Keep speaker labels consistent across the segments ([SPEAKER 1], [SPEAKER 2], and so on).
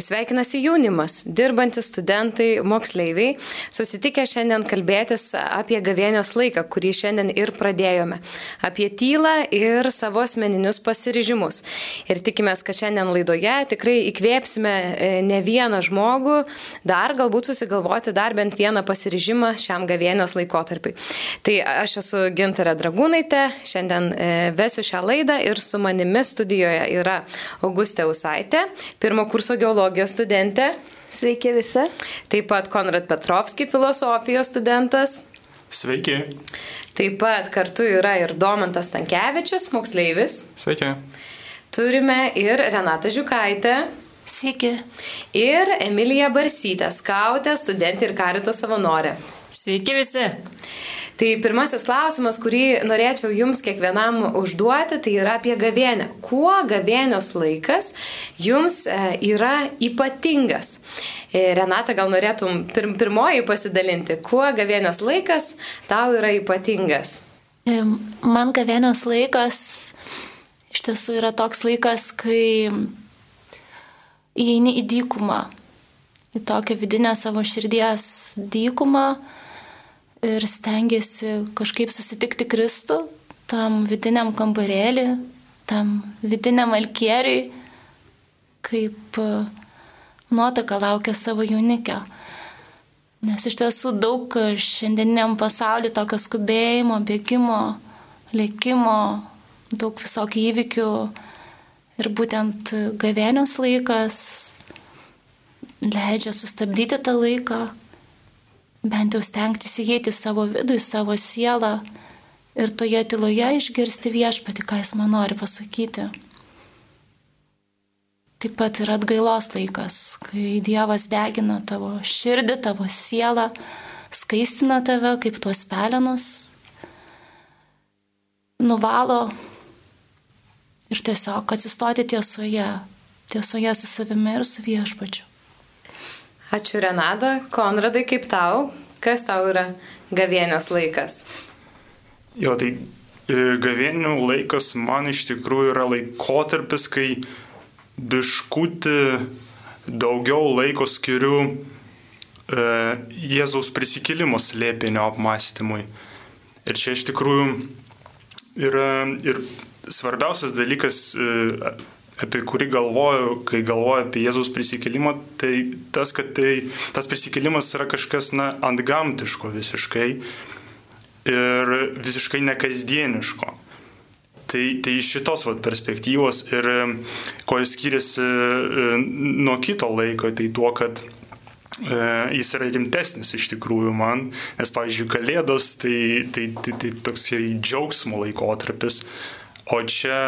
[SPEAKER 1] Sveikinasi jaunimas, dirbantis studentai, moksleiviai, susitikę šiandien kalbėtis apie gavėnios laiką, kurį šiandien ir pradėjome, apie tylą ir savo asmeninius pasiryžimus. Ir tikimės, kad šiandien laidoje tikrai įkvėpsime e, ne vieną žmogų, dar galbūt susigalvoti dar bent vieną pasiryžimą šiam gavėnios laikotarpiui. Tai aš esu Gintarė Dragūnaitė, šiandien e, vesiu šią laidą ir su manimi studijoje yra Augustė Usaitė, pirmo kurso geologija filologijos studentė.
[SPEAKER 2] Sveiki visi.
[SPEAKER 1] Taip pat Konrad Petrovski, filosofijos studentas.
[SPEAKER 3] Sveiki.
[SPEAKER 1] Taip pat kartu yra ir Domantas Tankievičius, moksleivis.
[SPEAKER 3] Sveiki.
[SPEAKER 1] Turime ir Renatą Žiukaitę.
[SPEAKER 4] Sveiki.
[SPEAKER 1] Ir Emilija Barsytė, skautė, studentė ir karito savanorė.
[SPEAKER 4] Sveiki visi.
[SPEAKER 1] Tai pirmasis klausimas, kurį norėčiau jums kiekvienam užduoti, tai yra apie gavėnę. Kuo gavėnios laikas jums e, yra ypatingas? E, Renata, gal norėtum pir pirmoji pasidalinti, kuo gavėnios laikas tau yra ypatingas?
[SPEAKER 4] E, man gavėnios laikas iš tiesų yra toks laikas, kai įeini į dykumą, į tokią vidinę savo širdies dykumą ir stengiasi kažkaip susitikti Kristų tam vidiniam kambarėlį, tam vidiniam alkieriui, kaip e, nuotaka laukia savo jaunikio. Nes iš tiesų daug šiandieniniam pasauliu tokio skubėjimo, bėgimo, lėkimo, daug visokių įvykių ir būtent gavėnios laikas leidžia sustabdyti tą laiką bent jau stengtis įeiti savo vidų, į savo sielą ir toje tyloje išgirsti viešpati, ką jis man nori pasakyti. Taip pat yra atgailos laikas, kai Dievas degina tavo širdį, tavo sielą, skaistina tave kaip tuos pelenus, nuvalo ir tiesiog atsistoti tiesoje, tiesoje su savimi ir su viešpačiu.
[SPEAKER 1] Ačiū Renada. Konradai, kaip tau? Kas tau yra gavėnios laikas?
[SPEAKER 3] Jo, tai e, gavėnių laikas man iš tikrųjų yra laikotarpis, kai biškuti daugiau laiko skiriu e, Jėzaus prisikėlimo slėpinio apmąstymui. Ir čia iš tikrųjų yra ir svarbiausias dalykas e, apie kurį galvoju, kai galvoju apie Jėzaus prisikėlimą, tai tas, kad tai, tas prisikėlimas yra kažkas, na, antgamtiško visiškai ir visiškai nekasdieniško. Tai, tai iš šitos vat, perspektyvos ir ko jis skiriasi e, nuo kito laiko, tai tuo, kad e, jis yra rimtesnis iš tikrųjų man, nes, pavyzdžiui, Kalėdos tai, tai, tai, tai toks džiaugsmo laikotarpis, o čia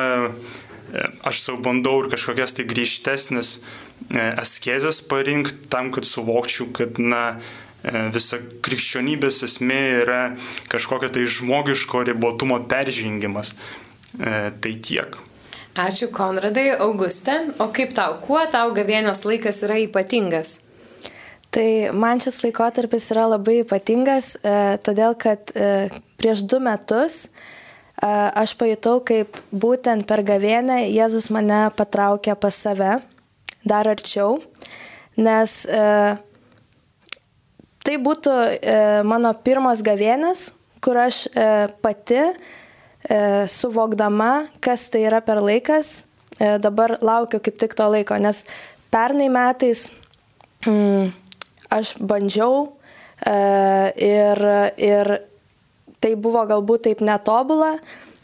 [SPEAKER 3] aš savo bandau ir kažkokias tai grįžtesnės e, askezės parinkti tam, kad suvokčiau, kad, na, e, visa krikščionybės esmė yra kažkokia tai žmogiško ribotumo peržengimas. E, tai tiek.
[SPEAKER 1] Ačiū Konradai, Augustė. O kaip tau, kuo tau gavėnios laikas yra ypatingas?
[SPEAKER 2] Tai man šis laikotarpis yra labai ypatingas, e, todėl kad e, prieš du metus aš pajutau, kaip būtent per gavėnę Jėzus mane patraukė pas save dar arčiau, nes e, tai būtų e, mano pirmas gavėnės, kur aš e, pati e, suvokdama, kas tai yra per laikas, e, dabar laukiu kaip tik to laiko, nes pernai metais mm, aš bandžiau e, ir, ir tai buvo galbūt taip netobula,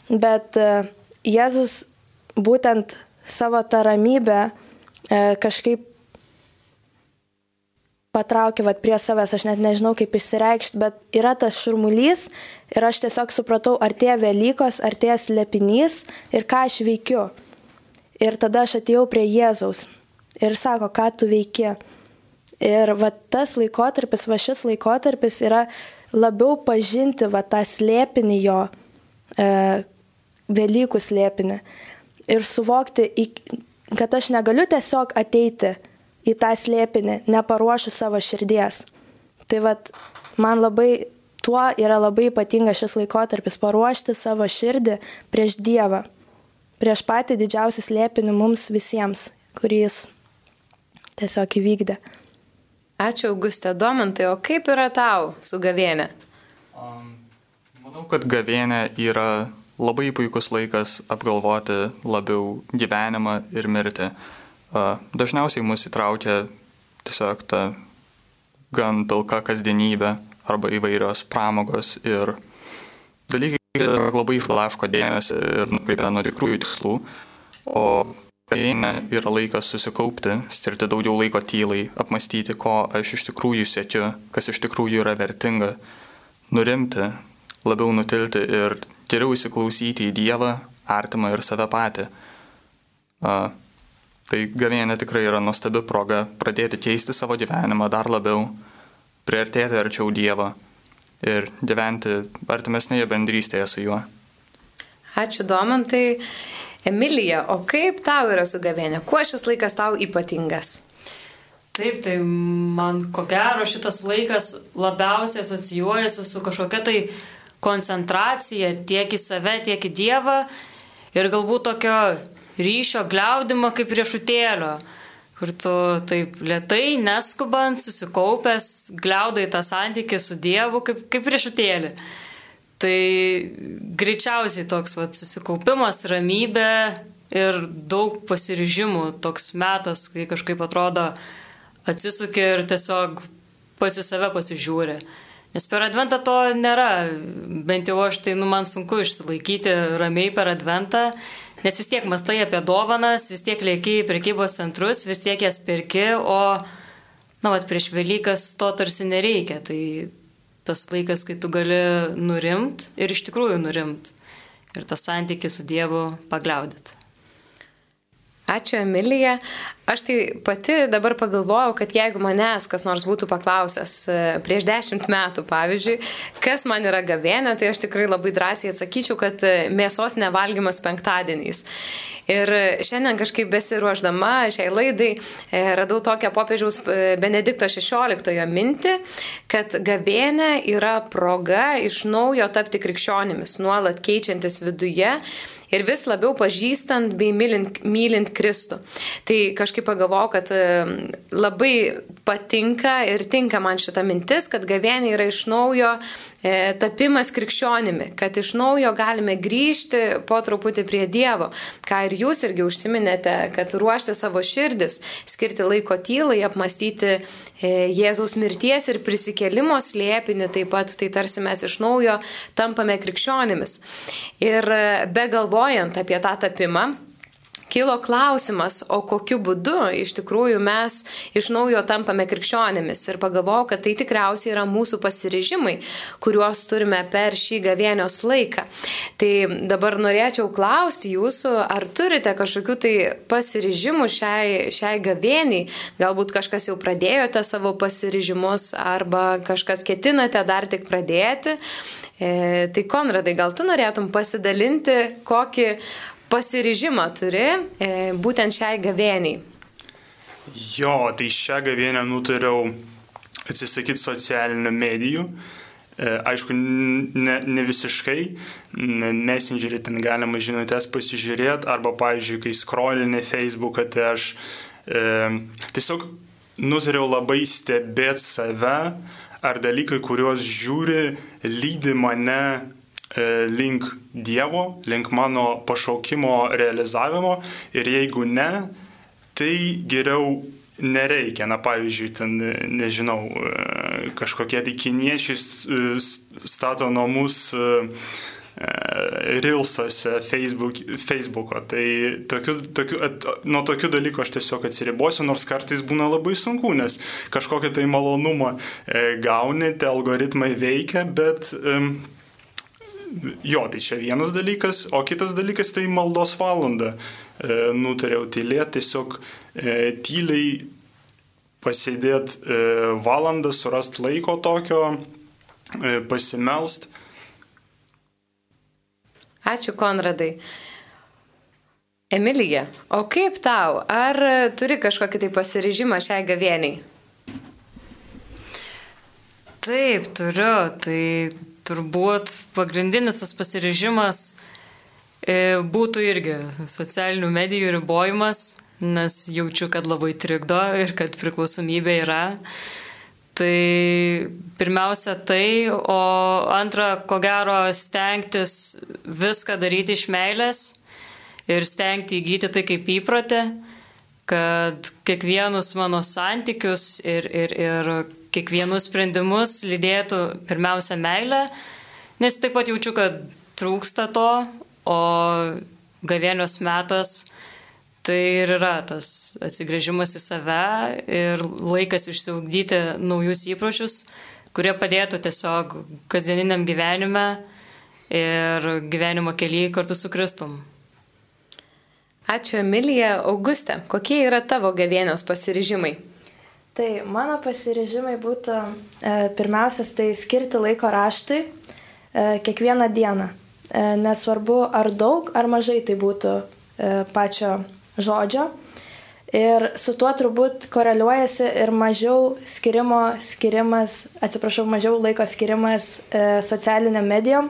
[SPEAKER 2] bet e, Jėzus būtent savo tą ramybę e, kažkaip patraukė vat, prie savęs, aš net nežinau kaip išsireikšti, bet yra tas šurmulys ir aš tiesiog supratau, ar tie Velykos, ar tie slėpinys ir ką aš veikiu. Ir tada aš atėjau prie Jėzaus ir sako, ką tu veiki. Ir va tas laikotarpis, va šis laikotarpis yra labiau pažinti va tą slėpinį jo, e, Velykų slėpinį ir suvokti, kad aš negaliu tiesiog ateiti į tą slėpinį, neparuošiu savo širdies. Tai vad, man labai tuo yra labai ypatingas šis laikotarpis - paruošti savo širdį prieš Dievą, prieš patį didžiausią slėpinį mums visiems, kurį jis tiesiog įvykdė.
[SPEAKER 1] Ačiū, Augustė Domantai, o kaip yra tau su gavienė?
[SPEAKER 5] Um, manau, kad gavienė yra labai puikus laikas apgalvoti labiau gyvenimą ir mirtį. Uh, dažniausiai mus įtraukia tiesiog ta gan pilka kasdienybė arba įvairios pramogos ir dalykai labai išlaško dėmesį ir nukreipia nuo tikrųjų tikslų, o Eina yra laikas susikaupti, skirti daugiau laiko tylai, apmastyti, ko aš iš tikrųjų sėčiu, kas iš tikrųjų yra vertinga, nurimti, labiau nutilti ir geriau įsiklausyti į Dievą, artimą ir save patį. A, tai gavėnė tikrai yra nuostabi proga pradėti keisti savo gyvenimą dar labiau, priartėti arčiau Dievo ir gyventi artimesnėje bendrystėje su juo.
[SPEAKER 1] Ačiū Domantai. Emilija, o kaip tau yra su gavėnė? Kuo šis laikas tau ypatingas?
[SPEAKER 6] Taip, tai man ko gero šitas laikas labiausiai asocijuojasi su kažkokia tai koncentracija tiek į save, tiek į Dievą ir galbūt tokio ryšio gliaudimo kaip riešutėlio kur tu taip lietai, neskubant, susikaupęs, gliaudai tą santykį su Dievu kaip, kaip riešutėlį. Tai greičiausiai toks vat, susikaupimas, ramybė ir daug pasiryžimų, toks metas, kai kažkaip atrodo atsisukė ir tiesiog pasi save pasižiūrė. Nes per adventą to nėra, bent jau aš tai, nu, man sunku išsilaikyti ramiai per adventą, Nes vis tiek mastai apie dovanas, vis tiek lieki į prekybos centrus, vis tiek jas pirki, o, na, vat prieš Velykas to tarsi nereikia. Tai tas laikas, kai tu gali nurimt ir iš tikrųjų nurimt. Ir tas santykis su Dievu pagliaudyti.
[SPEAKER 1] Ačiū, Emilija. Aš tai pati dabar pagalvojau, kad jeigu manęs kas nors būtų paklausęs e, prieš dešimt metų, pavyzdžiui, kas man yra gavienė, tai aš tikrai labai drąsiai atsakyčiau, kad e, mėsos nevalgymas penktadieniais. Ir šiandien kažkaip besiruoždama šiai laidai e, radau tokią popiežiaus Benedikto XVI mintį, kad gavienė yra proga iš naujo tapti krikščionimis, nuolat keičiantis viduje ir vis labiau pažįstant bei mylint, mylint Kristų. Tai kažkaip pagalvojau, kad labai patinka ir tinka man šita mintis, kad gavienė yra iš naujo e, tapimas krikščionimi, kad iš naujo galime grįžti po truputį prie Dievo, ką ir jūs irgi užsiminėte, kad ruošti savo širdis, skirti laiko tylai, apmastyti e, Jėzaus mirties ir prisikėlimo slėpinį, taip pat tai tarsi mes iš naujo tampame krikščionimis. Ir e, be galvojant apie tą tapimą, kilo klausimas, o kokiu būdu iš tikrųjų mes iš naujo tampame krikščionėmis. Ir pagalvojau, kad tai tikriausiai yra mūsų pasiryžimai, kuriuos turime per šį gavienios laiką. Tai dabar norėčiau klausti jūsų, ar turite kažkokių tai pasiryžimų šiai, šiai gavieniai, galbūt kažkas jau pradėjote savo pasiryžimus arba kažkas ketinate dar tik pradėti. E, tai Konradai, gal tu norėtum pasidalinti, kokį pasiryžimą turi e, būtent šiai gavieniai?
[SPEAKER 3] Jo, tai šią gavienę nutariau atsisakyti socialinių medijų. E, aišku, ne, ne visiškai, messengerį ten galima žinutės pasižiūrėti, arba, pavyzdžiui, kai skrolinė Facebooką, tai aš e, tiesiog nutariau labai stebėti save, ar dalykai, kuriuos žiūri, lydi mane link Dievo, link mano pašaukimo realizavimo ir jeigu ne, tai geriau nereikia. Na, pavyzdžiui, ten, nežinau, e, kažkokie tai kiniečiai e, stato namus Rilsuose, Facebook, Facebooko. Tai tokiu, tokiu, nuo tokių dalykų aš tiesiog atsiribosiu, nors kartais būna labai sunku, nes kažkokią tai malonumą gauni, tie algoritmai veikia, bet um, jo, tai čia vienas dalykas, o kitas dalykas tai maldos valanda. E, nutariau tylėti, tiesiog e, tyliai pasėdėti e, valandą, surasti laiko tokio, e, pasimelst.
[SPEAKER 1] Ačiū, Konradai. Emilija, o kaip tau? Ar turi kažkokį tai pasiryžimą šiai gavieniai?
[SPEAKER 6] Taip, turiu. Tai turbūt pagrindinis tas pasirežimas e, būtų irgi socialinių medijų ribojimas, nes jaučiu, kad labai trikdo ir kad priklausomybė yra. Tai pirmiausia tai, o antra, ko gero, stengtis viską daryti iš meilės ir stengti įgyti tai kaip įprotį, kad kiekvienus mano santykius ir, ir, ir kiekvienus sprendimus lydėtų pirmiausia meilė, nes taip pat jaučiu, kad trūksta to, o gavėnios metas tai ir yra tas atsigrėžimas į save ir laikas išsiugdyti naujus įpročius, kurie padėtų tiesiog kasdieniniam gyvenime ir gyvenimo kelyje kartu su Kristum.
[SPEAKER 1] Ačiū Emilija. Augustė, kokie yra tavo gavėnios pasiryžimai?
[SPEAKER 2] Tai mano pasiryžimai būtų e, pirmiausias tai skirti laiko raštui e, kiekvieną dieną. E, nesvarbu ar daug ar mažai tai būtų e, pačio žodžio. Ir su tuo turbūt koreliuojasi ir mažiau skirimo skirimas, atsiprašau, mažiau laiko skirimas e, socialiniam medijom,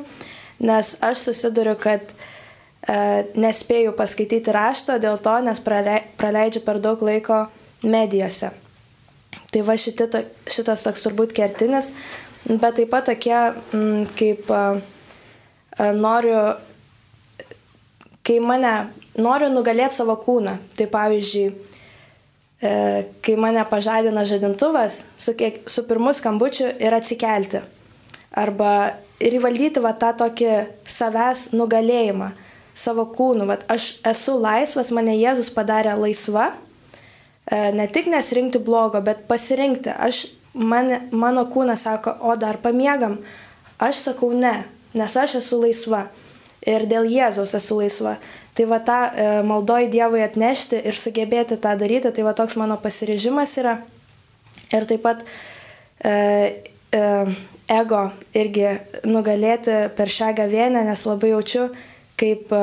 [SPEAKER 2] nes aš susiduriu, kad e, nespėju paskaityti rašto dėl to, nes praleidžiu per daug laiko medijose. Tai va šiti, šitas toks turbūt kertinis, bet taip pat tokie m, kaip a, a, noriu, kai mane noriu nugalėti savo kūną. Tai pavyzdžiui, e, kai mane pažadina žadintuvas, su, kiek, su pirmu skambučiu ir atsikelti. Arba ir įvaldyti va, tą tokį savęs nugalėjimą savo kūnų. Va, aš esu laisvas, mane Jėzus padarė laisva. E, ne tik nesirinkti blogo, bet pasirinkti. Aš, man, mano kūnas sako, o dar pamiegam. Aš sakau ne, nes aš esu laisva. Ir dėl Jėzaus esu laisva. Tai va tą e, maldoj Dievui atnešti ir sugebėti tą daryti, tai va toks mano pasiryžimas yra. Ir taip pat e, e, ego irgi nugalėti per šią gavienę, nes labai jaučiu, kaip e,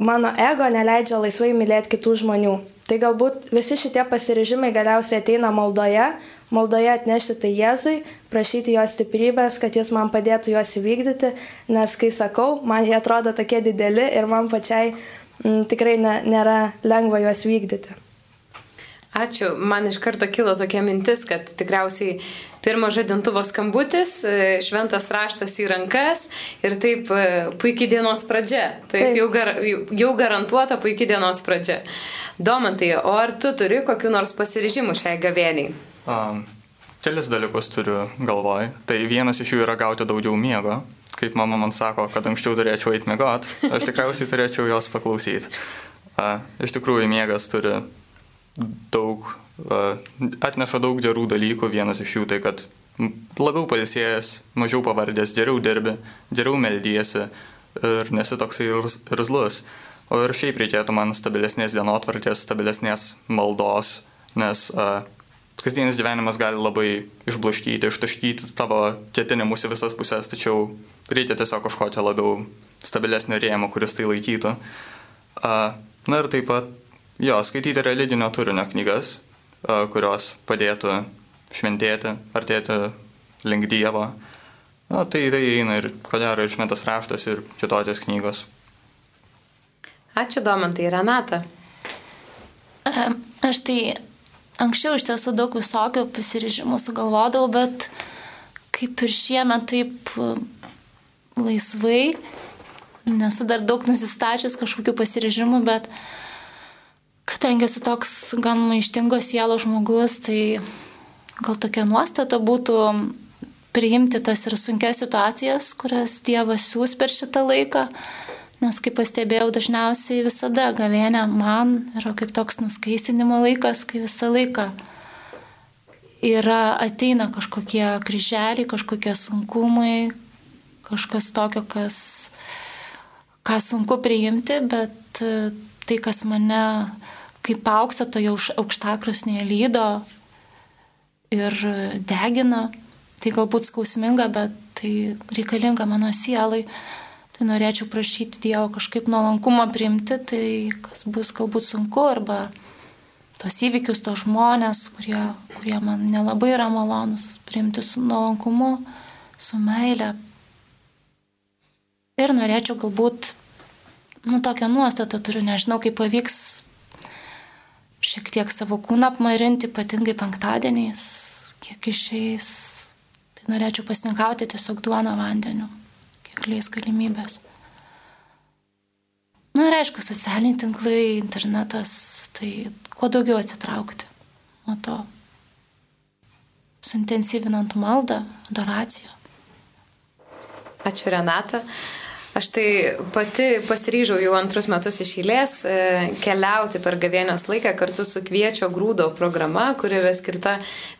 [SPEAKER 2] mano ego neleidžia laisvai mylėti kitų žmonių. Tai galbūt visi šitie pasiryžimai galiausiai ateina maldoje, maldoje atnešti tai Jėzui, prašyti jo stiprybės, kad jis man padėtų juos įvykdyti, nes kai sakau, man jie atrodo tokie dideli ir man pačiai m, mm, tikrai ne, nėra lengva juos vykdyti.
[SPEAKER 1] Ačiū. Man iš karto kilo tokia mintis, kad tikriausiai pirmo žadintuvo skambutis, e, šventas raštas į rankas ir taip e, puikiai dienos pradžia. Taip, taip. Jau, gar, jau garantuota puikiai dienos pradžia. Domantai, o ar tu turi kokiu nors pasiryžimu šiai gavėniai?
[SPEAKER 5] Um, kelis dalykus turiu galvoj. Tai vienas iš jų yra gauti daugiau miego. Kaip mama man sako, kad anksčiau turėčiau eiti miegot, aš tikriausiai turėčiau jos paklausyti. Uh, iš tikrųjų, miegas turi daug, atneša daug gerų dalykų. Vienas iš jų tai, kad labiau palisėjęs, mažiau pavardės, geriau dirbi, geriau meldysi ir nesi toksai irzlus. O ir šiaip reikėtų man stabilesnės dienotvarkės, stabilesnės maldos, nes uh, kasdienis gyvenimas gali labai išblaškyti, ištaškyti tavo ketinimus į visas pusės, tačiau reikia tiesiog kažkokio labiau stabilesnio rėmo, kuris tai laikytų. Uh, na ir taip pat, jo, skaityti religinio turinio knygas, uh, kurios padėtų šventėti, artėti link Dievo. Na, tai tai eina ir, ko gero, ir šventas raštas, ir kitokios knygos.
[SPEAKER 1] Ačiū, Domantai, Renata.
[SPEAKER 4] Aš tai anksčiau iš tiesų daug visokių pasirižimų sugalvodavau, bet kaip ir šiemet taip laisvai, nesu dar daug nusistačius kažkokių pasirižimų, bet kadangi esu toks gan maištingos sielos žmogus, tai gal tokia nuostata būtų priimti tas ir sunkias situacijas, kurias Dievas siūs per šitą laiką. Nes kaip pastebėjau, dažniausiai visada gavėnė man yra kaip toks nuskaistinimo laikas, kai visą laiką yra, ateina kažkokie kryželiai, kažkokie sunkumai, kažkas tokio, kas, ką sunku priimti, bet e, tai, kas mane kaip auksta toje aukštakrosnėje lydo ir degina, tai galbūt skausminga, bet tai reikalinga mano sielai tai norėčiau prašyti Dievo kažkaip nuolankumą priimti, tai kas bus galbūt sunku, arba tos įvykius, tos žmonės, kurie, kurie man nelabai yra malonus, priimti su nuolankumu, su meile. Ir norėčiau galbūt, nu, tokią nuostatą turiu, nežinau, kaip pavyks šiek tiek savo kūną apmarinti, ypatingai penktadieniais, kiek išeis. Tai norėčiau pasninkauti tiesiog duoną vandeniu, kiek leis galimybės. Na ir aišku, socialiniai tinklai, internetas, tai kuo daugiau atsitraukti nuo to, suintensyvinant maldą, adoraciją.
[SPEAKER 1] Ačiū Renata. Aš tai pati pasiryžau jau antrus metus iš eilės e, keliauti per gavėnios laiką kartu su kviečio grūdo programa, kuri yra skirta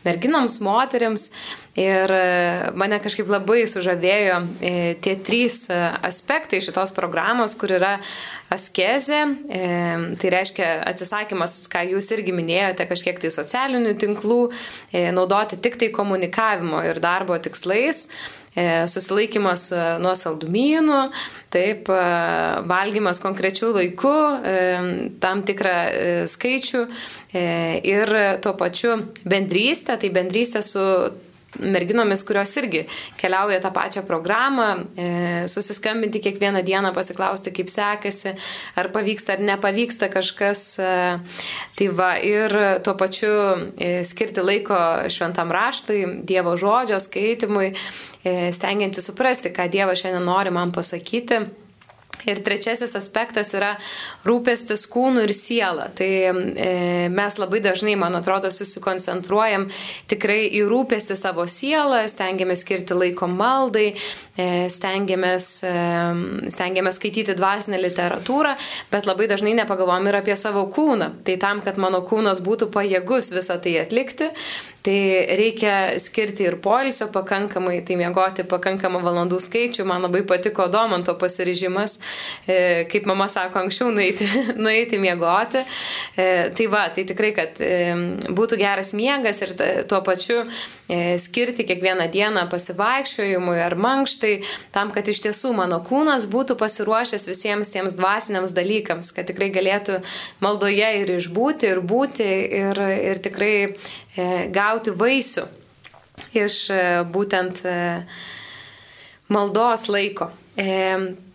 [SPEAKER 1] merginoms, moteriams. Ir e, mane kažkaip labai sužavėjo e, tie trys aspektai šitos programos, kur yra askezė, tai reiškia atsisakymas, ką jūs irgi minėjote, kažkiek tai socialinių tinklų, naudoti tik tai komunikavimo ir darbo tikslais. E, susilaikimas e, nuo saldumynų, taip, e, valgymas konkrečių laikų, tam tikrą skaičių ir tuo pačiu bendrystė, tai bendrystė su merginomis, kurios irgi keliauja tą pačią programą, e, susiskambinti kiekvieną dieną, pasiklausti, kaip sekasi, ar pavyksta ar nepavyksta kažkas. E, tai va, ir tuo pačiu e, skirti laiko šventam raštui, Dievo žodžio skaitimui, e, stengianti suprasti, ką Dievas šiandien nori man pasakyti. Ir trečiasis aspektas yra rūpestis kūnu ir siela. Tai e, mes labai dažnai, man atrodo, susikoncentruojam tikrai į rūpestį savo sielą, stengiamės skirti laiko maldai, e, stengiamės, e, stengiamės skaityti dvasinę literatūrą, bet labai dažnai nepagalvom ir apie savo kūną. Tai tam, kad mano kūnas būtų pajėgus visą tai atlikti, tai reikia skirti ir poilsio pakankamai, tai miegoti pakankamą valandų skaičių. Man labai patiko Domanto pasiryžimas E, kaip mama sako, anksčiau nueiti, nueiti miegoti. E, tai va, tai tikrai, kad e, būtų geras miegas ir tuo pačiu skirti kiekvieną dieną pasivaikščiojimui ar mankštai, tam, kad iš tiesų mano kūnas būtų pasiruošęs visiems tiems dvasiniams dalykams, kad tikrai galėtų maldoje ir išbūti, ir būti, ir, ir tikrai gauti vaisių iš būtent maldos laiko.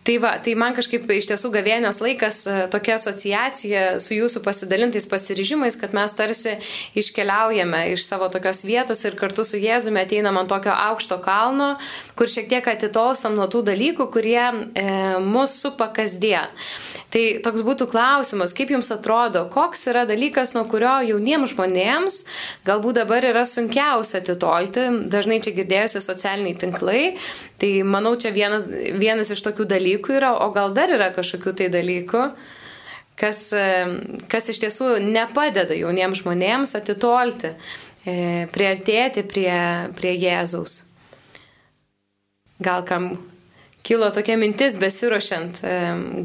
[SPEAKER 1] Tai va, tai man kažkaip iš tiesų gavėnios laikas e, tokia asociacija su jūsų pasidalintais pasiryžimais, kad mes tarsi iškeliaujame iš savo tokios vietos ir kartu su Jėzumi ateinam ant tokio aukšto kalno, kur šiek tiek atitolstam nuo tų dalykų, kurie e, mus supa kasdien. Tai toks būtų klausimas, kaip jums atrodo, koks yra dalykas, nuo kurio jauniems žmonėms galbūt dabar yra sunkiausia atitolti, dažnai čia girdėjusi socialiniai tinklai, tai manau čia vienas, vienas iš tokių dalykų yra, o gal dar yra kažkokių tai dalykų kas, kas iš tiesų nepadeda jauniems žmonėms atitolti, e, priartėti prie, prie Jėzaus. Gal kam kilo tokia mintis besiuošiant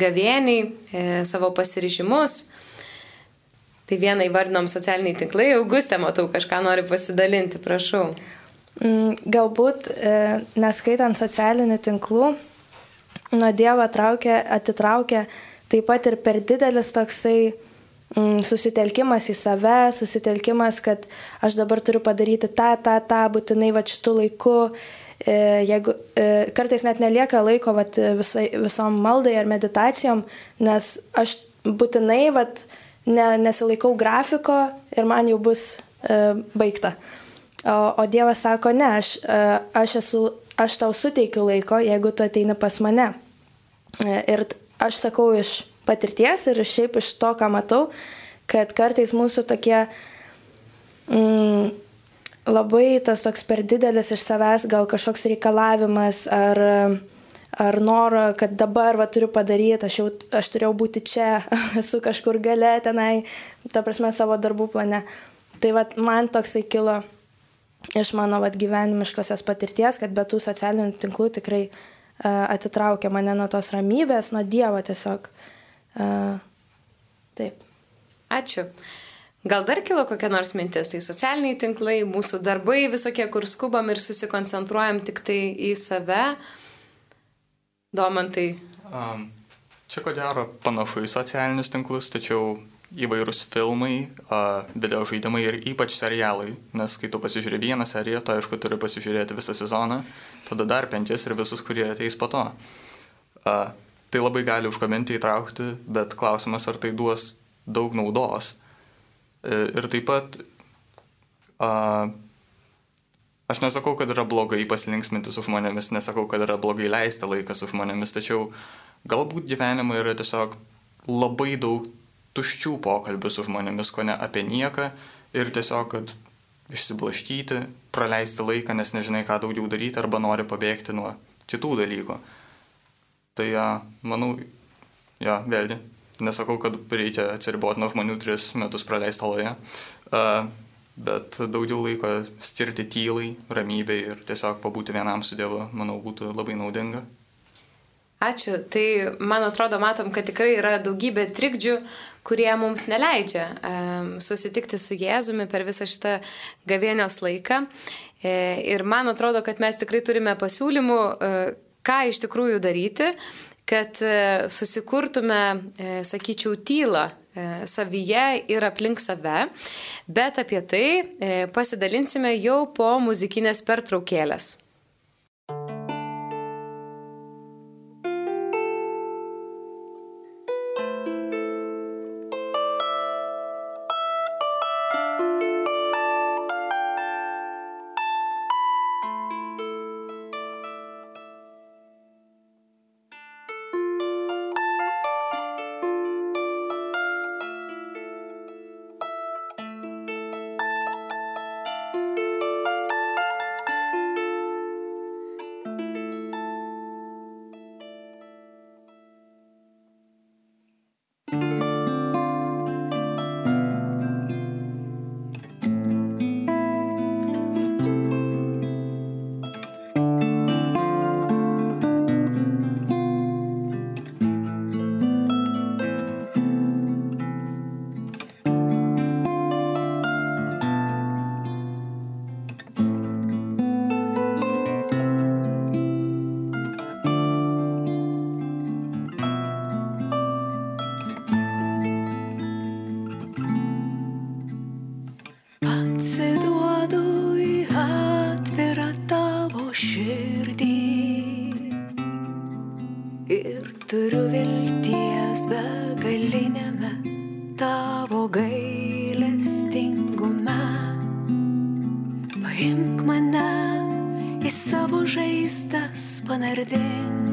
[SPEAKER 1] gavėniai, e, savo pasirižimus. Tai vieną įvardinom socialiniai tinklai, Augustė, matau, kažką nori pasidalinti, prašau.
[SPEAKER 2] Mm, galbūt e, neskaitant socialinių tinklų, nuo Dievo traukia, atitraukia taip pat ir per didelis toksai mm, susitelkimas į save, susitelkimas, kad aš dabar turiu padaryti tą, tą, tą, būtinai va šitų laikų E, jeigu e, kartais net nelieka laiko vat, visai, visom maldai ar meditacijom, nes aš būtinai vat, ne, nesilaikau grafiko ir man jau bus e, baigta. O, o Dievas sako, ne, aš, e, aš, esu, aš tau suteikiu laiko, jeigu tu ateini pas mane. E, ir aš sakau iš patirties ir šiaip iš to, ką matau, kad kartais mūsų tokie mm, labai tas toks per didelis iš savęs gal kažkoks reikalavimas ar, ar noro, kad dabar va turiu padaryti, aš jau aš turėjau būti čia, esu kažkur gale tenai, ta prasme savo darbų plane. Tai va man toksai kilo iš mano va gyvenimiškosios patirties, kad be tų socialinių tinklų tikrai uh, atitraukė mane nuo tos ramybės, nuo Dievo tiesiog. Uh, taip.
[SPEAKER 1] Ačiū. Gal dar kilo kokia nors mintis, tai socialiniai tinklai, mūsų darbai visokie, kur skubam ir susikoncentruojam tik tai į save. Domantai.
[SPEAKER 5] Um, čia ko gero panašu į socialinius tinklus, tačiau įvairūs filmai, video žaidimai ir ypač serialai, nes kai tu pasižiūrė vieną seriją, tu aišku turi pasižiūrėti visą sezoną, tada dar penkis ir visus, kurie ateis po to. Tai labai gali užkabinti įtraukti, bet klausimas, ar tai duos daug naudos E, ir taip pat, aš nesakau, kad yra blogai pasilinksminti su žmonėmis, nesakau, kad yra blogai leisti laiką su žmonėmis, tačiau galbūt gyvenime yra tiesiog labai daug tuščių pokalbių su žmonėmis, ko ne apie nieką ir tiesiog, kad išsiblaškyti, praleisti laiką, nes nežinai, ką daugiau daryti arba nori pabėgti nuo kitų dalykų. Tai manau, ja, vėlgi, nesakau, kad reikia atsiriboti nuo žmonių tris metus praleisti oloje, bet daugiau laiko skirti tylai, ramybei ir tiesiog pabūti vienam su Dievu, manau, būtų labai naudinga.
[SPEAKER 1] Ačiū. Tai man atrodo, matom, kad tikrai yra daugybė trikdžių, kurie mums neleidžia um, susitikti su Jėzumi per visą šitą gavėnios laiką. E, ir man atrodo, kad mes tikrai turime pasiūlymų, e, ką iš tikrųjų daryti, kad e, susikurtume, e, sakyčiau, tylą e, savyje ir aplink save, bet apie tai e, pasidalinsime jau po muzikinės pertraukėlės.
[SPEAKER 7] Drabužio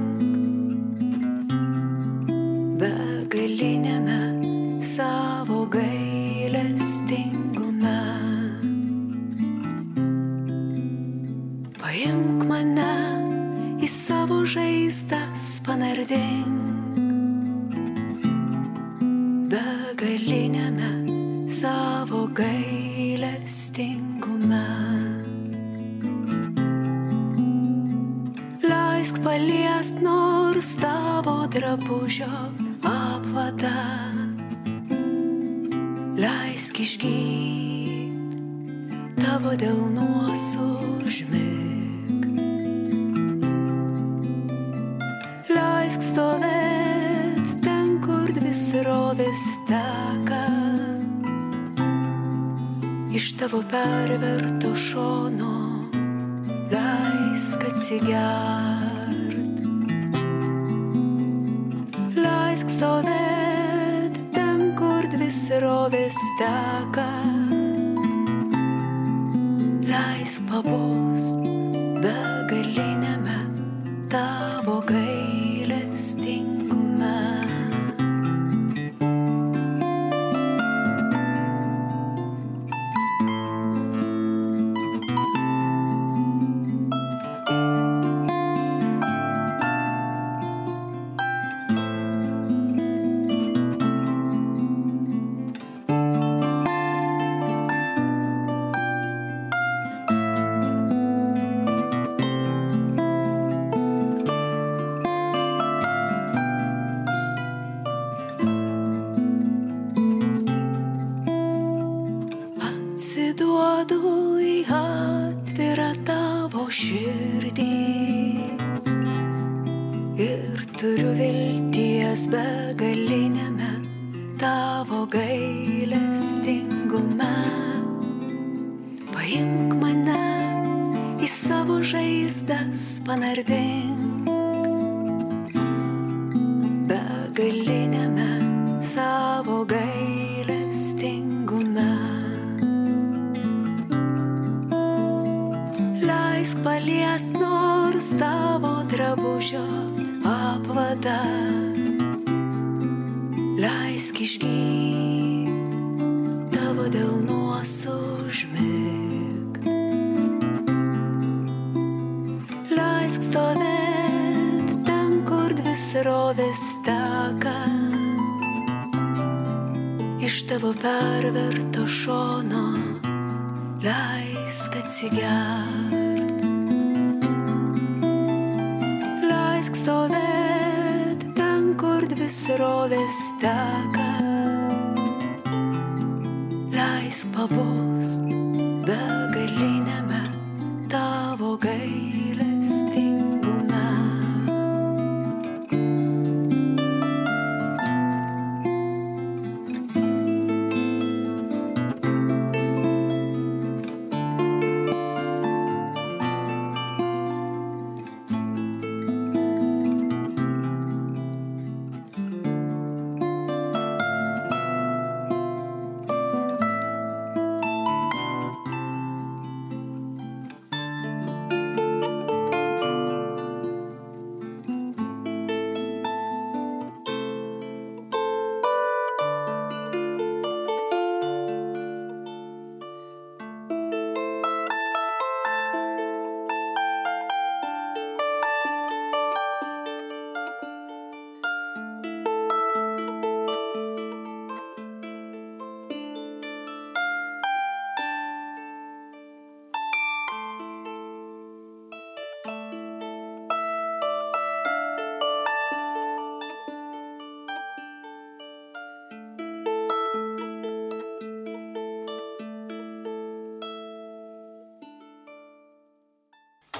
[SPEAKER 7] Leisk stovėt ten, kur dvi srovės teka. Leisk pabost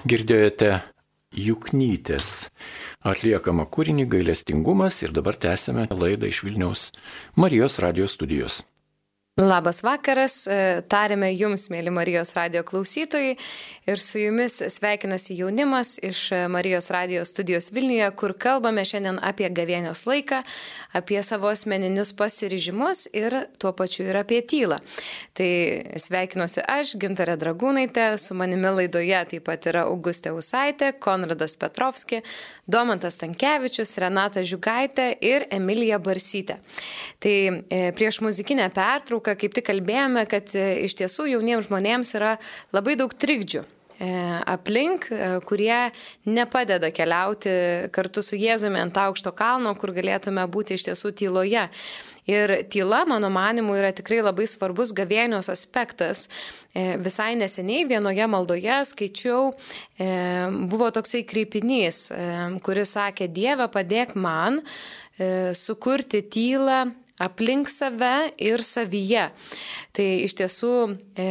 [SPEAKER 8] Girdėjote Juknytės atliekamą kūrinį gailestingumas ir dabar tęsime laidą iš Vilniaus Marijos radijos studijos.
[SPEAKER 1] Labas vakaras, e, tarėme jums, mėly Marijos radio klausytojai, ir su jumis sveikinasi jaunimas iš Marijos radio studijos Vilniuje, kur kalbame šiandien apie gavėnios laiką, apie savo asmeninius pasiryžimus ir tuo pačiu ir apie tylą. Tai sveikinuosi aš, Gintarė Dragūnaitė, su manimi laidoje taip pat yra Augustė Usaitė, Konradas Petrovski, Domantas Tankievičius, Renata Žiugaitė ir Emilija Barsytė. Tai e, prieš muzikinę pertrauką kaip tik kalbėjome, kad e, iš tiesų jauniems žmonėms yra labai daug trikdžių e, aplink, kurie nepadeda keliauti kartu su Jėzumi ant aukšto kalno, kur galėtume būti iš tiesų tyloje. Ir tyla, mano manimu, yra tikrai labai svarbus gavėnios aspektas. Visai neseniai vienoje maldoje skaičiau, buvo toksai kreipinys, kuris sakė, Dieve, padėk man sukurti tylą aplink save ir savyje. Tai iš tiesų, e,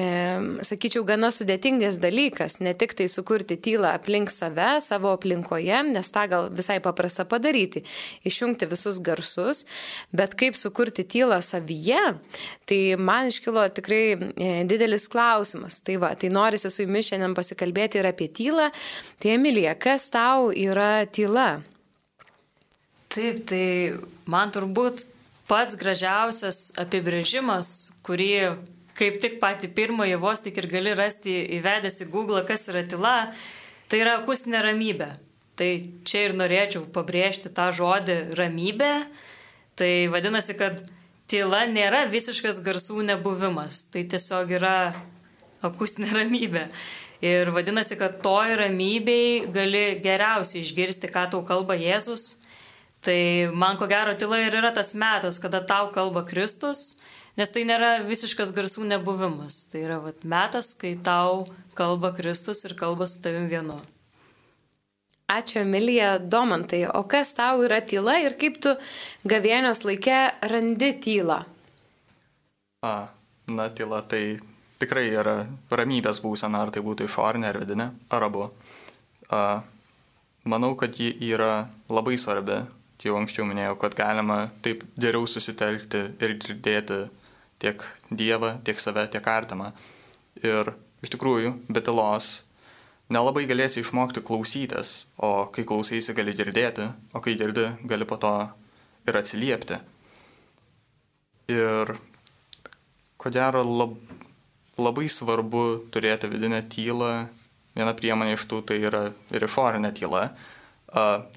[SPEAKER 1] sakyčiau, gana sudėtingas dalykas, ne tik tai sukurti tylą aplink save, savo aplinkoje, nes tą gal visai paprasta padaryti, išjungti visus garsus, bet kaip sukurti tylą savyje, tai man iškilo tikrai e, didelis klausimas. Tai va, tai norisi su jumis šiandien pasikalbėti ir apie tylą. Tai Emilija, kas tau yra tyla?
[SPEAKER 6] Taip, tai man turbūt pats gražiausias apibrėžimas, kurį kaip tik pati pirmąjį vos tik ir gali rasti įvedęs į Google, kas yra tyla, tai yra akustinė ramybė. Tai čia ir norėčiau pabrėžti tą žodį ramybė. Tai vadinasi, kad tyla nėra visiškas garsų nebuvimas. Tai tiesiog yra akustinė ramybė. Ir vadinasi, kad toj ramybei gali geriausiai išgirsti, ką tau kalba Jėzus Tai man ko gero tyla ir yra tas metas, kada tau kalba Kristus, nes tai nėra visiškas garsų nebuvimas. Tai yra vat, metas, kai tau kalba Kristus ir kalba su tavim vienu.
[SPEAKER 1] Ačiū, Emilija Domantai. O kas tau yra tyla ir kaip tu gavėnios laikė randi tylą?
[SPEAKER 5] A, na, tyla tai tikrai yra ramybės būsena, ar tai būtų išorinė ar vidinė, ar abu. A, manau, kad ji yra labai svarbi jau anksčiau minėjau, kad galima taip geriau susitelkti ir girdėti tiek Dievą, tiek save, tiek artimą. Ir iš tikrųjų, be tylos nelabai galėsi išmokti klausytis, o kai klausysi gali girdėti, o kai girdi gali po to ir atsiliepti. Ir ko gero lab, labai svarbu turėti vidinę tylą viena priemonė iš tų tai yra ir išorinė tyla.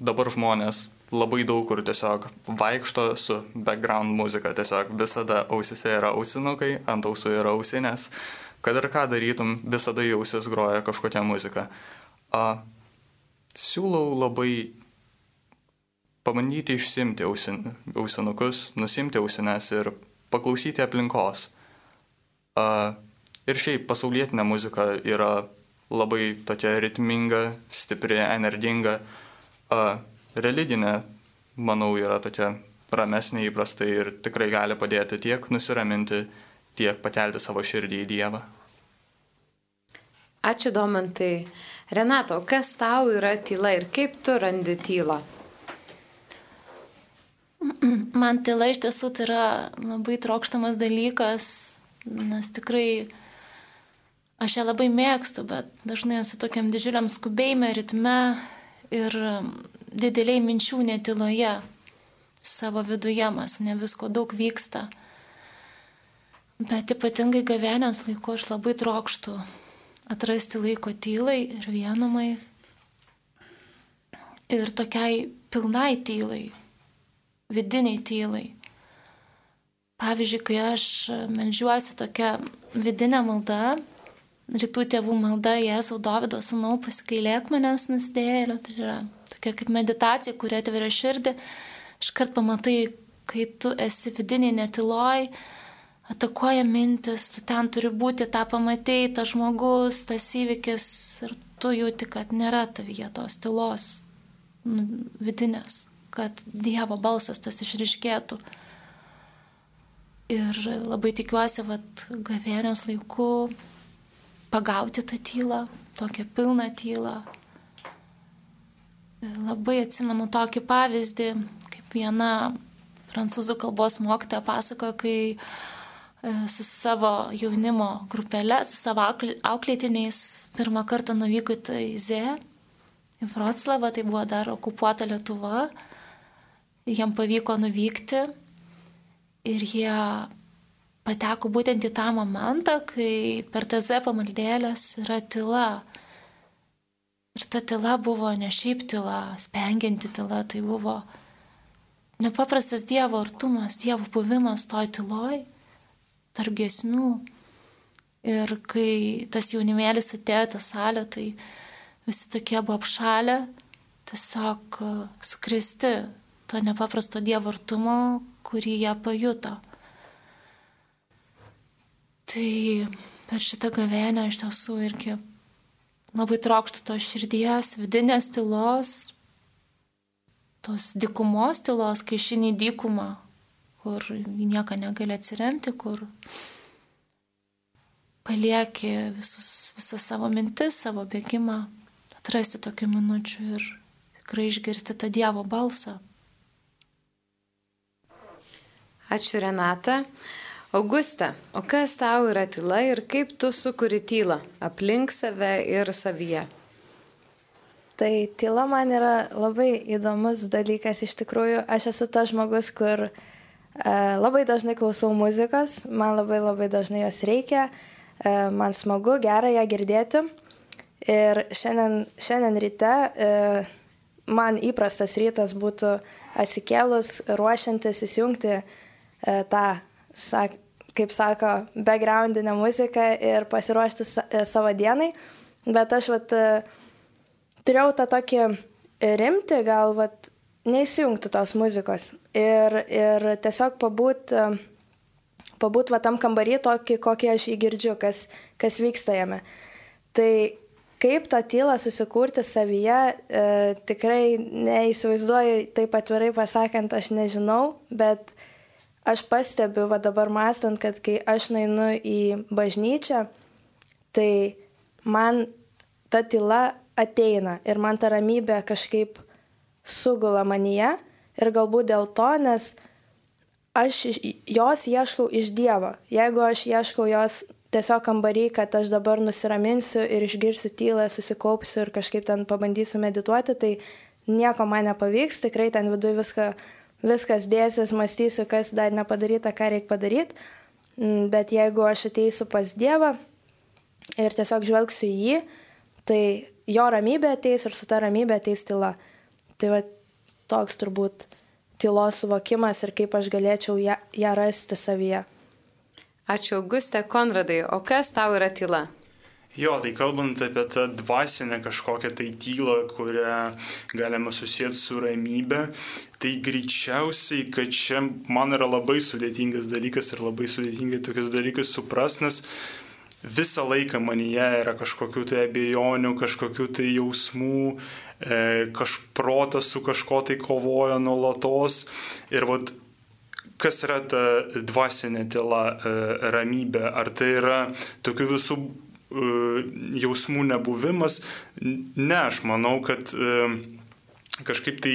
[SPEAKER 5] Dabar žmonės labai daug kur tiesiog vaikšto su background muzika, tiesiog visada ausise yra ausinukai, ant ausų yra ausinės, kad ir ką darytum, visada į ausis groja kažkokia muzika. A, siūlau labai pabandyti išsimti ausin, ausinukus, nusimti ausines ir paklausyti aplinkos. A, ir šiaip pasaulietinė muzika yra labai tokia ritminga, stipri, energinga. A, religinė, manau, yra tokia ramesnė įprastai ir tikrai gali padėti tiek nusiraminti, tiek pakelti savo širdį į Dievą.
[SPEAKER 1] Ačiū, Domantai. Renato, kas tau yra tyla ir kaip tu randi tylą?
[SPEAKER 4] Man tyla iš tiesų tai yra labai trokštamas dalykas, nes tikrai aš ją labai mėgstu, bet dažnai esu tokiam didžiuliam skubėjime, ritme ir dideliai minčių netiloje savo viduje, mas ne visko daug vyksta. Bet ypatingai gavenės laiko aš labai trokštų atrasti laiko tylai ir vienumai. Ir tokiai pilnai tylai, vidiniai tylai. Pavyzdžiui, kai aš melžiuosi tokia vidinė malda, rytų tėvų malda Jėzau Davido sūnau pasikailėk manęs nusidėlio, tai yra tokia kaip meditacija, kuri atveria širdį, iškart pamatai, kai tu esi vidiniai netiloj, atakuoja mintis, tu ten turi būti, tą pamatėjai, tas žmogus, tas įvykis ir tu jauti, kad nėra tavyje tos tylos nu, vidinės, kad Dievo balsas tas išriškėtų. Ir labai tikiuosi, kad gavėnios laiku pagauti tą tylą, tokią pilną tylą. Labai atsimenu tokį pavyzdį, kaip viena prancūzų kalbos mokytoja pasakojo, kai e, su savo jaunimo grupelė, su savo auklėtiniais pirmą kartą nuvyko į Taizė, į Vroclavą, tai buvo dar okupuota Lietuva. Jiem pavyko nuvykti ir jie pateko būtent į tą momentą, kai per TZ pamaldėlės yra tyla. Ir ta tyla buvo ne šiaip tyla, spengianti tyla, tai buvo nepaprastas Dievo artumas, Dievo buvimas toj tyloj, tarp gesmių. Ir kai tas jaunimėlis atėjo į tą salę, tai visi tokie buvo apšalę, tiesiog sukristi to nepaprasto Dievo artumo, kurį jie pajuto. Tai per šitą gavenę iš tiesų irgi labai trokštų tos širdies, vidinės tylos, tos dikumos tylos, kai šinį dykumą, kur į nieką negali atsiremti, kur palieki visus, visas savo mintis, savo bėgimą, atrasti tokių minučių ir tikrai išgirsti tą Dievo balsą.
[SPEAKER 1] Ačiū Renata. Augusta, o kas tau yra tyla ir kaip tu sukuri tylą aplink save ir savyje?
[SPEAKER 2] Tai tyla man yra labai įdomus dalykas iš tikrųjų. Aš esu tas žmogus, kur e, labai dažnai klausau muzikos, man labai labai dažnai jos reikia, e, man smagu, gera ją girdėti. Ir šiandien, šiandien ryte e, man įprastas rytas būtų atsikėlus, ruošiantis įsijungti e, tą sak, kaip sako, backgroundinę muziką ir pasiruošti e, savo dienai. Bet aš vat, e, turėjau tą tokį rimti, gal vat, neįsijungti tos muzikos ir, ir tiesiog pabūt, e, pabūt va tam kambarį tokį, kokį aš jį girdžiu, kas, kas vyksta jame. Tai kaip tą tylą susikurti savyje, e, tikrai neįsivaizduoju, taip atvirai pasakant, aš nežinau, bet aš pastebiu, va dabar mąstant, kad kai aš nainu į bažnyčią, tai man ta tyla ateina ir man ta ramybė kažkaip sugula manyje ir galbūt dėl to, nes aš jos ieškau iš Dievo. Jeigu aš ieškau jos tiesiog kambarį, kad aš dabar nusiraminsiu ir išgirsiu tylą, susikaupsiu ir kažkaip ten pabandysiu medituoti, tai nieko man nepavyks, tikrai ten viduje viską viskas dėsis, mąstysiu, kas dar nepadaryta, ką reikia padaryti. Mm, bet jeigu aš ateisiu pas Dievą ir tiesiog žvelgsiu į jį, tai jo ramybė ateis ir su ta ramybė ateis tyla. Tai va toks turbūt tylos suvokimas ir kaip aš galėčiau ją, ją rasti savyje.
[SPEAKER 1] Ačiū, Augustė Konradai. O kas tau yra tyla?
[SPEAKER 3] Jo, tai kalbant apie tą dvasinę kažkokią tai tylą, kurią galima susijęti su ramybė, tai greičiausiai, kad čia man yra labai sudėtingas dalykas ir labai sudėtingai tokius dalykus supras, nes visą laiką manyje yra kažkokių tai abejonių, kažkokių tai jausmų, e, kažprotas su kažko tai kovoja nuolatos. Ir vad kas yra ta dvasinė tyla, e, ramybė, ar tai yra tokių visų e, jausmų nebuvimas. Ne, aš manau, kad e, kažkaip tai,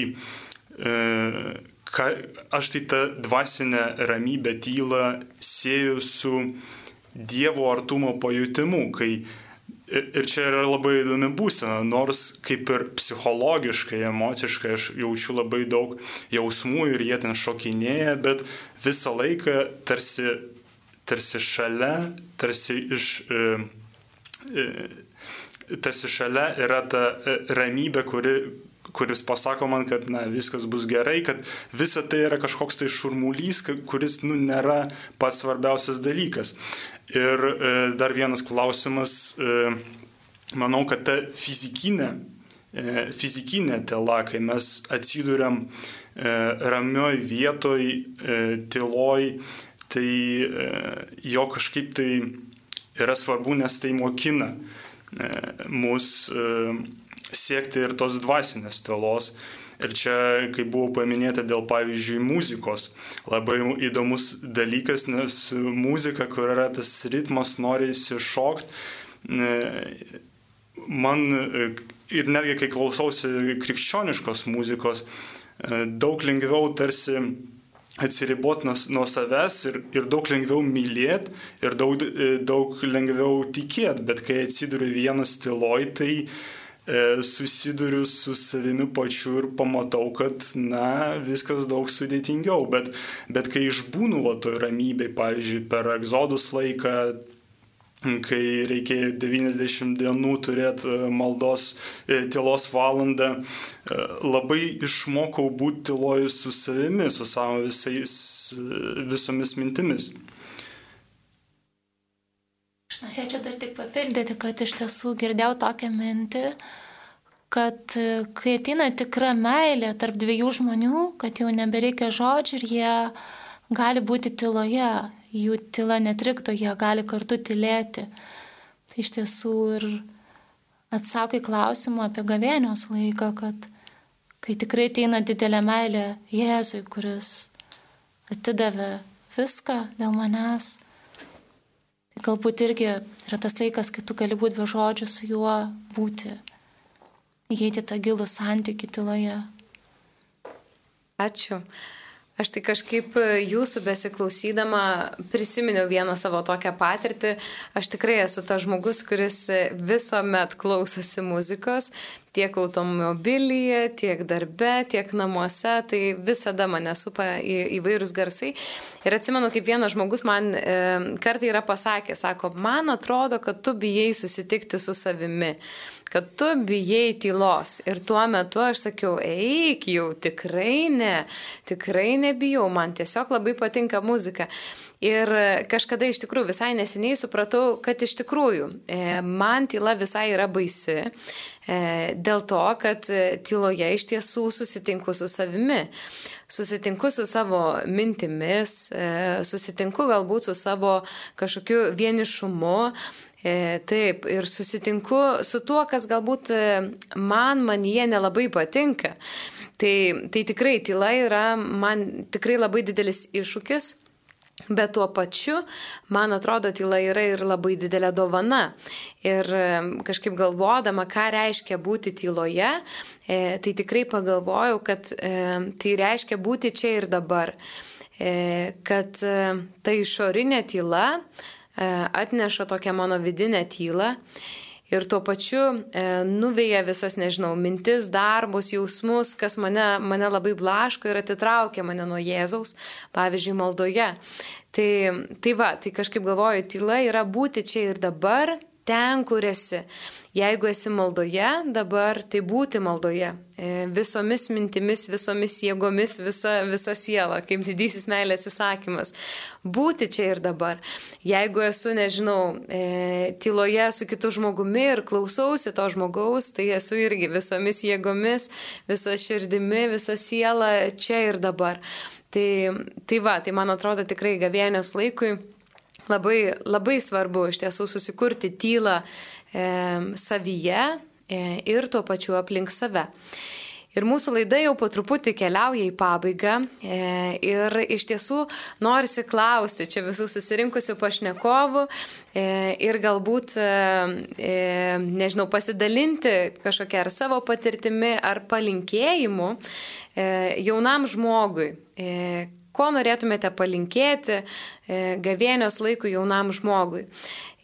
[SPEAKER 3] ka, aš tai tą dvasinę ramybę, tylą sieju su Dievo artumo pajutimu, kai Ir čia yra labai įdomi būsena, nors kaip ir psichologiškai, emociškai aš jaučiu labai daug jausmų ir jie ten šokinėja, bet visą laiką tarsi, tarsi šalia, tarsi iš... E, e, tarsi šalia yra ta ramybė, kuri, kuris pasako man, kad na, viskas bus gerai, kad visa tai yra kažkoks tai šurmulys, kuris nu, nėra pats svarbiausias dalykas. Ir e, dar vienas klausimas, e, manau, kad ta fizikinė, e, fizikinė tela, kai mes atsidūriam e, ramioj vietoj, e, tyloj, tai jo kažkaip tai yra svarbu, nes tai mokina mus siekti ir tos dvasinės telos. E, Ir čia, kaip buvo paminėta dėl, pavyzdžiui, muzikos, labai įdomus dalykas, nes muzika, kur yra tas ritmas, nori įsišokti, man ir netgi kai klausausi krikščioniškos muzikos, daug lengviau tarsi atsiriboti nuo savęs ir, ir daug lengviau mylėti ir daug, daug lengviau tikėti, bet kai atsiduri vienas tyloj, tai susiduriu su savimi pačiu ir pamatau, kad, na, viskas daug sudėtingiau, bet, bet kai išbūnu va toj ramybėj, pavyzdžiui, per egzodus laiką, kai reikėjo 90 dienų turėti e, maldos e, tylos valandą, labai išmokau būti tylojus su savimi, su savo visais, visomis mintimis.
[SPEAKER 4] Aš norėčiau dar tik papildyti, kad iš tiesų girdėjau tokią mintį, kad e, kai ateina tikra meilė tarp dviejų žmonių, kad jau nebereikia žodžių ir jie gali būti tyloje, jų tyla netrikdo, jie gali kartu tylėti. Tai iš tiesų ir atsakai klausimą apie gavėnios laiką, kad kai tikrai ateina didelė meilė Jėzui, kuris atidavė viską dėl manęs, Galbūt irgi yra tas laikas, kai tu gali būti be žodžių su juo, būti, įeiti tą gilų santykių tyloje.
[SPEAKER 1] Ačiū. Aš tai kažkaip jūsų besiklausydama prisiminiau vieną savo tokią patirtį. Aš tikrai esu tas žmogus, kuris visuomet klausosi muzikos, tiek automobilyje, tiek darbe, tiek namuose, tai visada mane supa į, įvairūs garsai. Ir atsimenu, kaip vienas žmogus man e, kartai yra pasakęs, sako, man atrodo, kad tu bijai susitikti su savimi kad tu bijai tylos. Ir tuo metu aš sakiau, eik jau, tikrai ne, tikrai nebijau, man tiesiog labai patinka muzika. Ir kažkada iš tikrųjų visai neseniai supratau, kad iš tikrųjų e, man tyla visai yra baisi. E, dėl to, kad tyloje iš tiesų susitinku su savimi. Susitinku su savo mintimis, e, susitinku galbūt su savo kažkokiu vienišumu. Taip, ir susitinku su tuo, kas galbūt man manyje nelabai patinka. Tai, tai tikrai tyla yra man tikrai labai didelis iššūkis. Bet tuo pačiu, man atrodo, tyla yra ir labai didelė dovana. Ir kažkaip galvodama, ką reiškia būti tyloje, e, tai tikrai pagalvojau, kad e, tai reiškia būti čia ir dabar. E, kad ta išorinė tyla atneša tokią mano vidinę tylą ir tuo pačiu e, nuveja visas, nežinau, mintis, darbus, jausmus, kas mane, mane labai blaško ir atitraukia mane nuo Jėzaus, pavyzdžiui, maldoje. Tai, tai va, tai kažkaip galvoju, tyla yra būti čia ir dabar ten, kur esi. Jeigu esi maldoje, dabar tai būti maldoje. E, visomis mintimis, visomis jėgomis, visa, visa siela, kaip didysis meilės įsakymas. Būti čia ir dabar. Jeigu esu, nežinau, e, tyloje su kitu žmogumi ir klausausi to žmogaus, tai esu irgi visomis jėgomis, visa širdimi, visa siela čia ir dabar. Tai, tai va, tai man atrodo tikrai gavienės laikui labai, labai svarbu iš tiesų susikurti tylą savyje e, ir tuo pačiu aplink save. Ir mūsų laida jau po truputį keliauja į pabaigą e, ir iš tiesų norisi klausti čia visų susirinkusių pašnekovų e, ir galbūt, nežinau, pasidalinti kažkokia ar savo patirtimi, ar palinkėjimu jaunam žmogui. Ko norėtumėte palinkėti gavėnios laikų jaunam žmogui?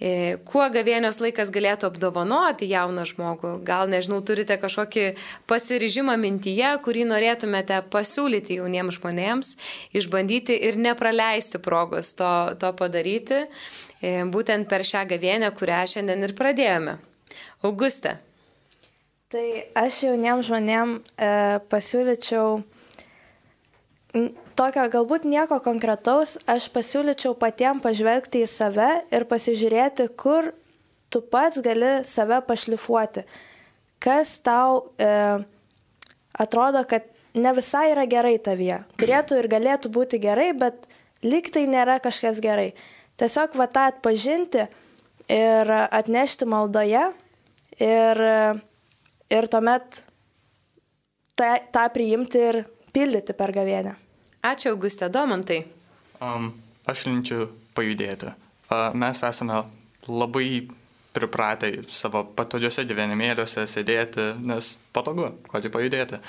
[SPEAKER 1] E, kuo gavėnios laikas galėtų apdovanoti jauną žmogų? Gal, nežinau, turite kažkokį pasiryžimą mintyje, kurį norėtumėte pasiūlyti jauniems žmonėms, išbandyti ir nepraleisti progos to, to padaryti, e, būtent per šią gavėnę, kurią šiandien ir pradėjome. Auguste.
[SPEAKER 2] Tai aš jauniems žmonėms e, pasiūlyčiau tokio galbūt nieko konkretaus, aš pasiūlyčiau patiem pažvelgti į save ir pasižiūrėti, kur tu pats gali save pašlifuoti. Kas tau e, atrodo, kad ne visai yra gerai tavyje. Turėtų ir galėtų būti gerai, bet liktai nėra kažkas gerai. Tiesiog va tą atpažinti ir atnešti maldoje ir, ir tuomet tą, tą priimti ir pildyti per gavėnę.
[SPEAKER 1] Ačiū, Augustė Domantai.
[SPEAKER 5] Um, aš linčiu pajudėti. Uh, mes esame labai pripratę savo patogiuose gyvenimėliuose sėdėti, nes patogu, ko tik pajudėti.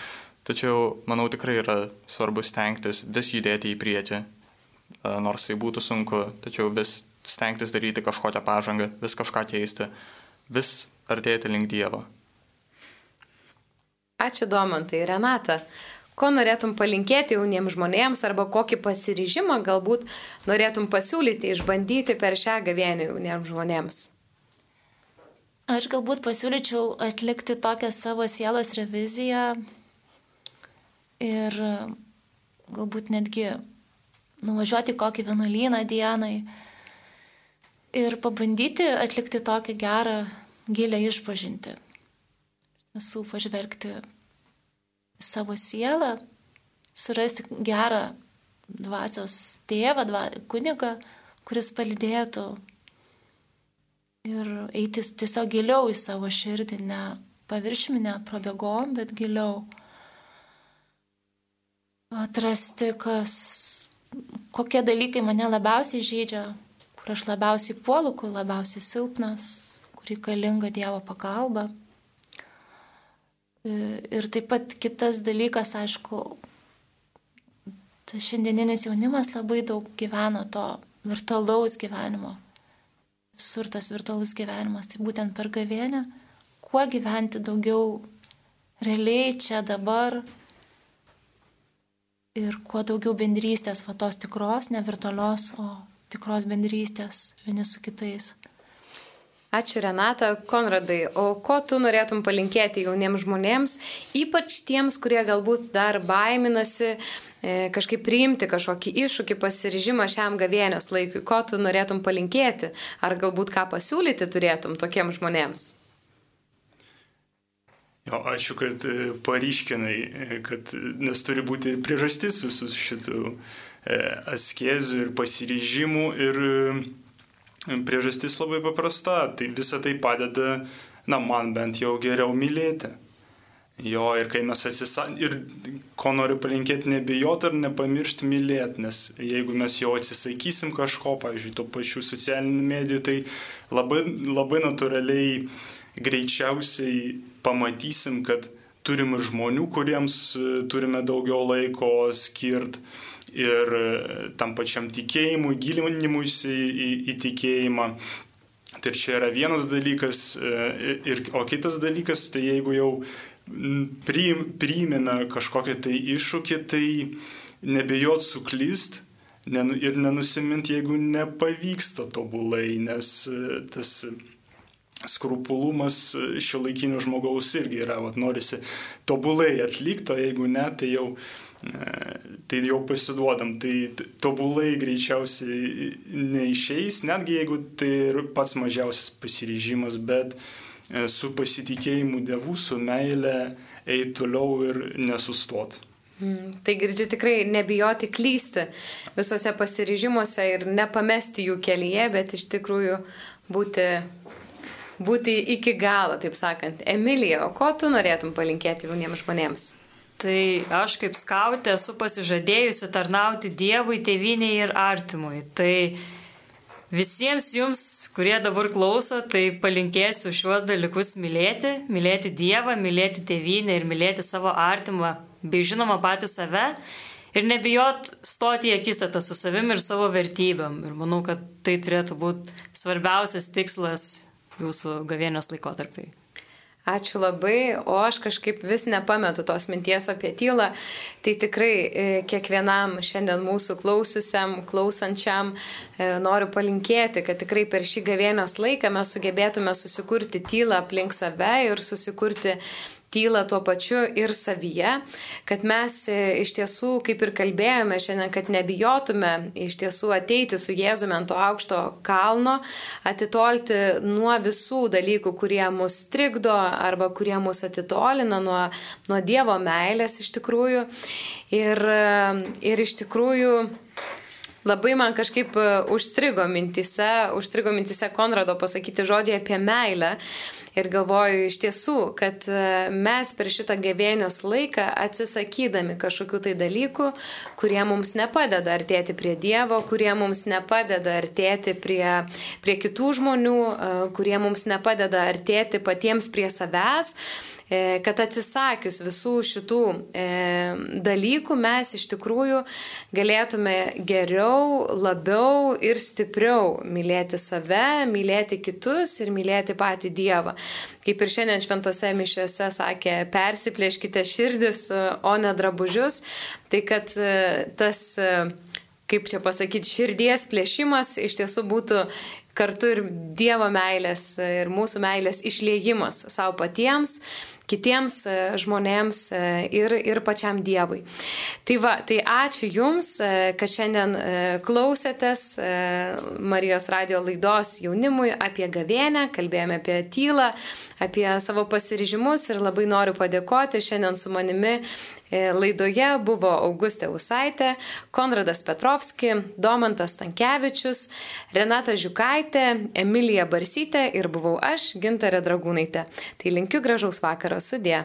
[SPEAKER 5] Tačiau, manau, tikrai yra svarbu stengtis vis judėti į priekį, uh, nors tai būtų sunku, tačiau vis stengtis daryti kažkokią pažangą, vis kažką keisti, vis artėti link Dievo.
[SPEAKER 1] Ačiū, Domantai. Renata, Ko norėtum palinkėti jauniems žmonėms arba kokį pasiryžimą galbūt norėtum pasiūlyti, išbandyti per šią gavienį jauniems žmonėms?
[SPEAKER 4] Aš galbūt pasiūlyčiau atlikti tokią savo sielos reviziją ir galbūt netgi nuvažiuoti kokį vienuolyną dienai ir pabandyti atlikti tokią gerą, gilę išpažinti. Visų pažvelgti savo sielą, surasti gerą dvasios tėvą, dva, kunigą, kuris palidėtų ir eiti tiesiog giliau į savo širdį, ne paviršminę prabėgom, bet giliau. Atrasti, kas, kokie dalykai mane labiausiai žaidžia, kur aš labiausiai puolu, kur labiausiai silpnas, kur reikalinga Dievo pagalba. Ir taip pat kitas dalykas, aišku, tas šiandieninis jaunimas labai daug gyvena to virtualaus gyvenimo. Visur tas virtualus gyvenimas, tai būtent per gavėnę, kuo gyventi daugiau realiai čia dabar ir kuo daugiau bendrystės, va tos tikros, ne virtualios, o tikros bendrystės vieni su kitais.
[SPEAKER 1] Ačiū Renata. Konradai, o ko tu norėtum palinkėti jauniems žmonėms, ypač tiems, kurie galbūt dar baiminasi e, kažkaip priimti kažkokį iššūkį, pasiryžimą šiam gavėnios laikui? Ko tu norėtum palinkėti? Ar galbūt ką pasiūlyti turėtum tokiems žmonėms?
[SPEAKER 3] Jo, ačiū, kad e, paryškinai, e, kad nes turi būti priežastis visus šitų askezių ir pasiryžimų ir Priežastis labai paprasta, tai visa tai padeda, na, man bent jau geriau mylėti. Jo, ir kai mes atsisakome, ir ko noriu palinkėti, nebijoti ar nepamiršti mylėti, nes jeigu mes jau atsisakysim kažko, pavyzdžiui, to pačių socialinių medijų, tai labai, labai natūraliai greičiausiai pamatysim, kad turim ir žmonių, kuriems e, turime daugiau laiko skirti ir e, tam pačiam tikėjimui, gilinimuisi į, į tikėjimą. Tai čia yra vienas dalykas, e, ir, o kitas dalykas, tai jeigu jau priimėme kažkokią tai iššūkį, tai nebijot suklyst ir nenusimint, jeigu nepavyksta tobulai, nes e, tas skrupulumas šio laikinio žmogaus irgi yra, vat, norisi tobulai atlikto, jeigu ne, tai jau, tai jau pasiduodam, tai tobulai greičiausiai neišeis, netgi jeigu tai ir pats mažiausias pasiryžimas, bet su pasitikėjimu Dievu, su meile eiti toliau ir nesustot.
[SPEAKER 1] Mm, tai girdžiu tikrai nebijoti klysti visuose pasiryžimuose ir nepamesti jų kelyje, bet iš tikrųjų būti, būti iki galo, taip sakant. Emilija, o ko tu norėtum palinkėti jauniems žmonėms?
[SPEAKER 6] Tai aš kaip skautė esu pasižadėjusi tarnauti Dievui, tėviniai ir artimui. Tai visiems jums, kurie dabar klauso, tai palinkėsiu šiuos dalykus mylėti, mylėti Dievą, mylėti tėvynę ir mylėti savo artimą bei žinoma patį save ir nebijot stoti į akistatą su savim ir savo vertybėm. Ir manau, kad tai turėtų būti svarbiausias tikslas jūsų gavėnios laikotarpiai.
[SPEAKER 1] Ačiū labai, o aš kažkaip vis nepametu tos minties apie tylą. Tai tikrai e, kiekvienam šiandien mūsų klausiusiam, klausančiam e, noriu palinkėti, kad tikrai per šį gavėnios laiką mes sugebėtume susikurti tylą aplink save ir susikurti tylą tuo pačiu ir savyje, kad mes e, iš tiesų, kaip ir kalbėjome šiandien, kad nebijotume iš tiesų ateiti su Jėzumi ant to aukšto kalno, atitolti nuo visų dalykų, kurie mus trikdo arba kurie mus atitolina nuo, nuo Dievo meilės iš tikrųjų. Ir, e, ir iš tikrųjų labai man kažkaip e, užstrigo mintise, užstrigo mintise Konrado pasakyti žodžiai apie meilę. Ir galvoju iš tiesų, kad e, mes per šitą gavėnios laiką atsisakydami kažkokių tai dalykų, kurie mums nepadeda artėti prie Dievo, kurie mums nepadeda artėti prie, prie kitų žmonių, e, kurie mums nepadeda artėti patiems prie savęs, kad atsisakius visų šitų e, dalykų mes iš tikrųjų galėtume geriau, labiau ir stipriau mylėti save, mylėti kitus ir mylėti patį Dievą. Kaip ir šiandien šventose mišiuose sakė, persiplėškite širdis, o ne drabužius, tai kad e, tas kaip čia pasakyti, širdies plėšimas iš tiesų būtų kartu ir Dievo meilės ir mūsų meilės išliejimas savo patiems kitiems e, žmonėms e, ir, ir pačiam Dievui. Tai va, tai ačiū Jums, e, kad šiandien klausėtės Marijos radio laidos jaunimui apie gavėnę, kalbėjome apie tylą, apie savo pasiryžimus ir labai noriu padėkoti. Šiandien su manimi laidoje buvo Augustė Usaitė, Konradas Petrovski, Domantas Tankievičius, Renata Žiukaitė, Emilija Barsytė ir buvau aš, Gintarė Dragūnaitė. Tai linkiu gražaus vakaro sudė.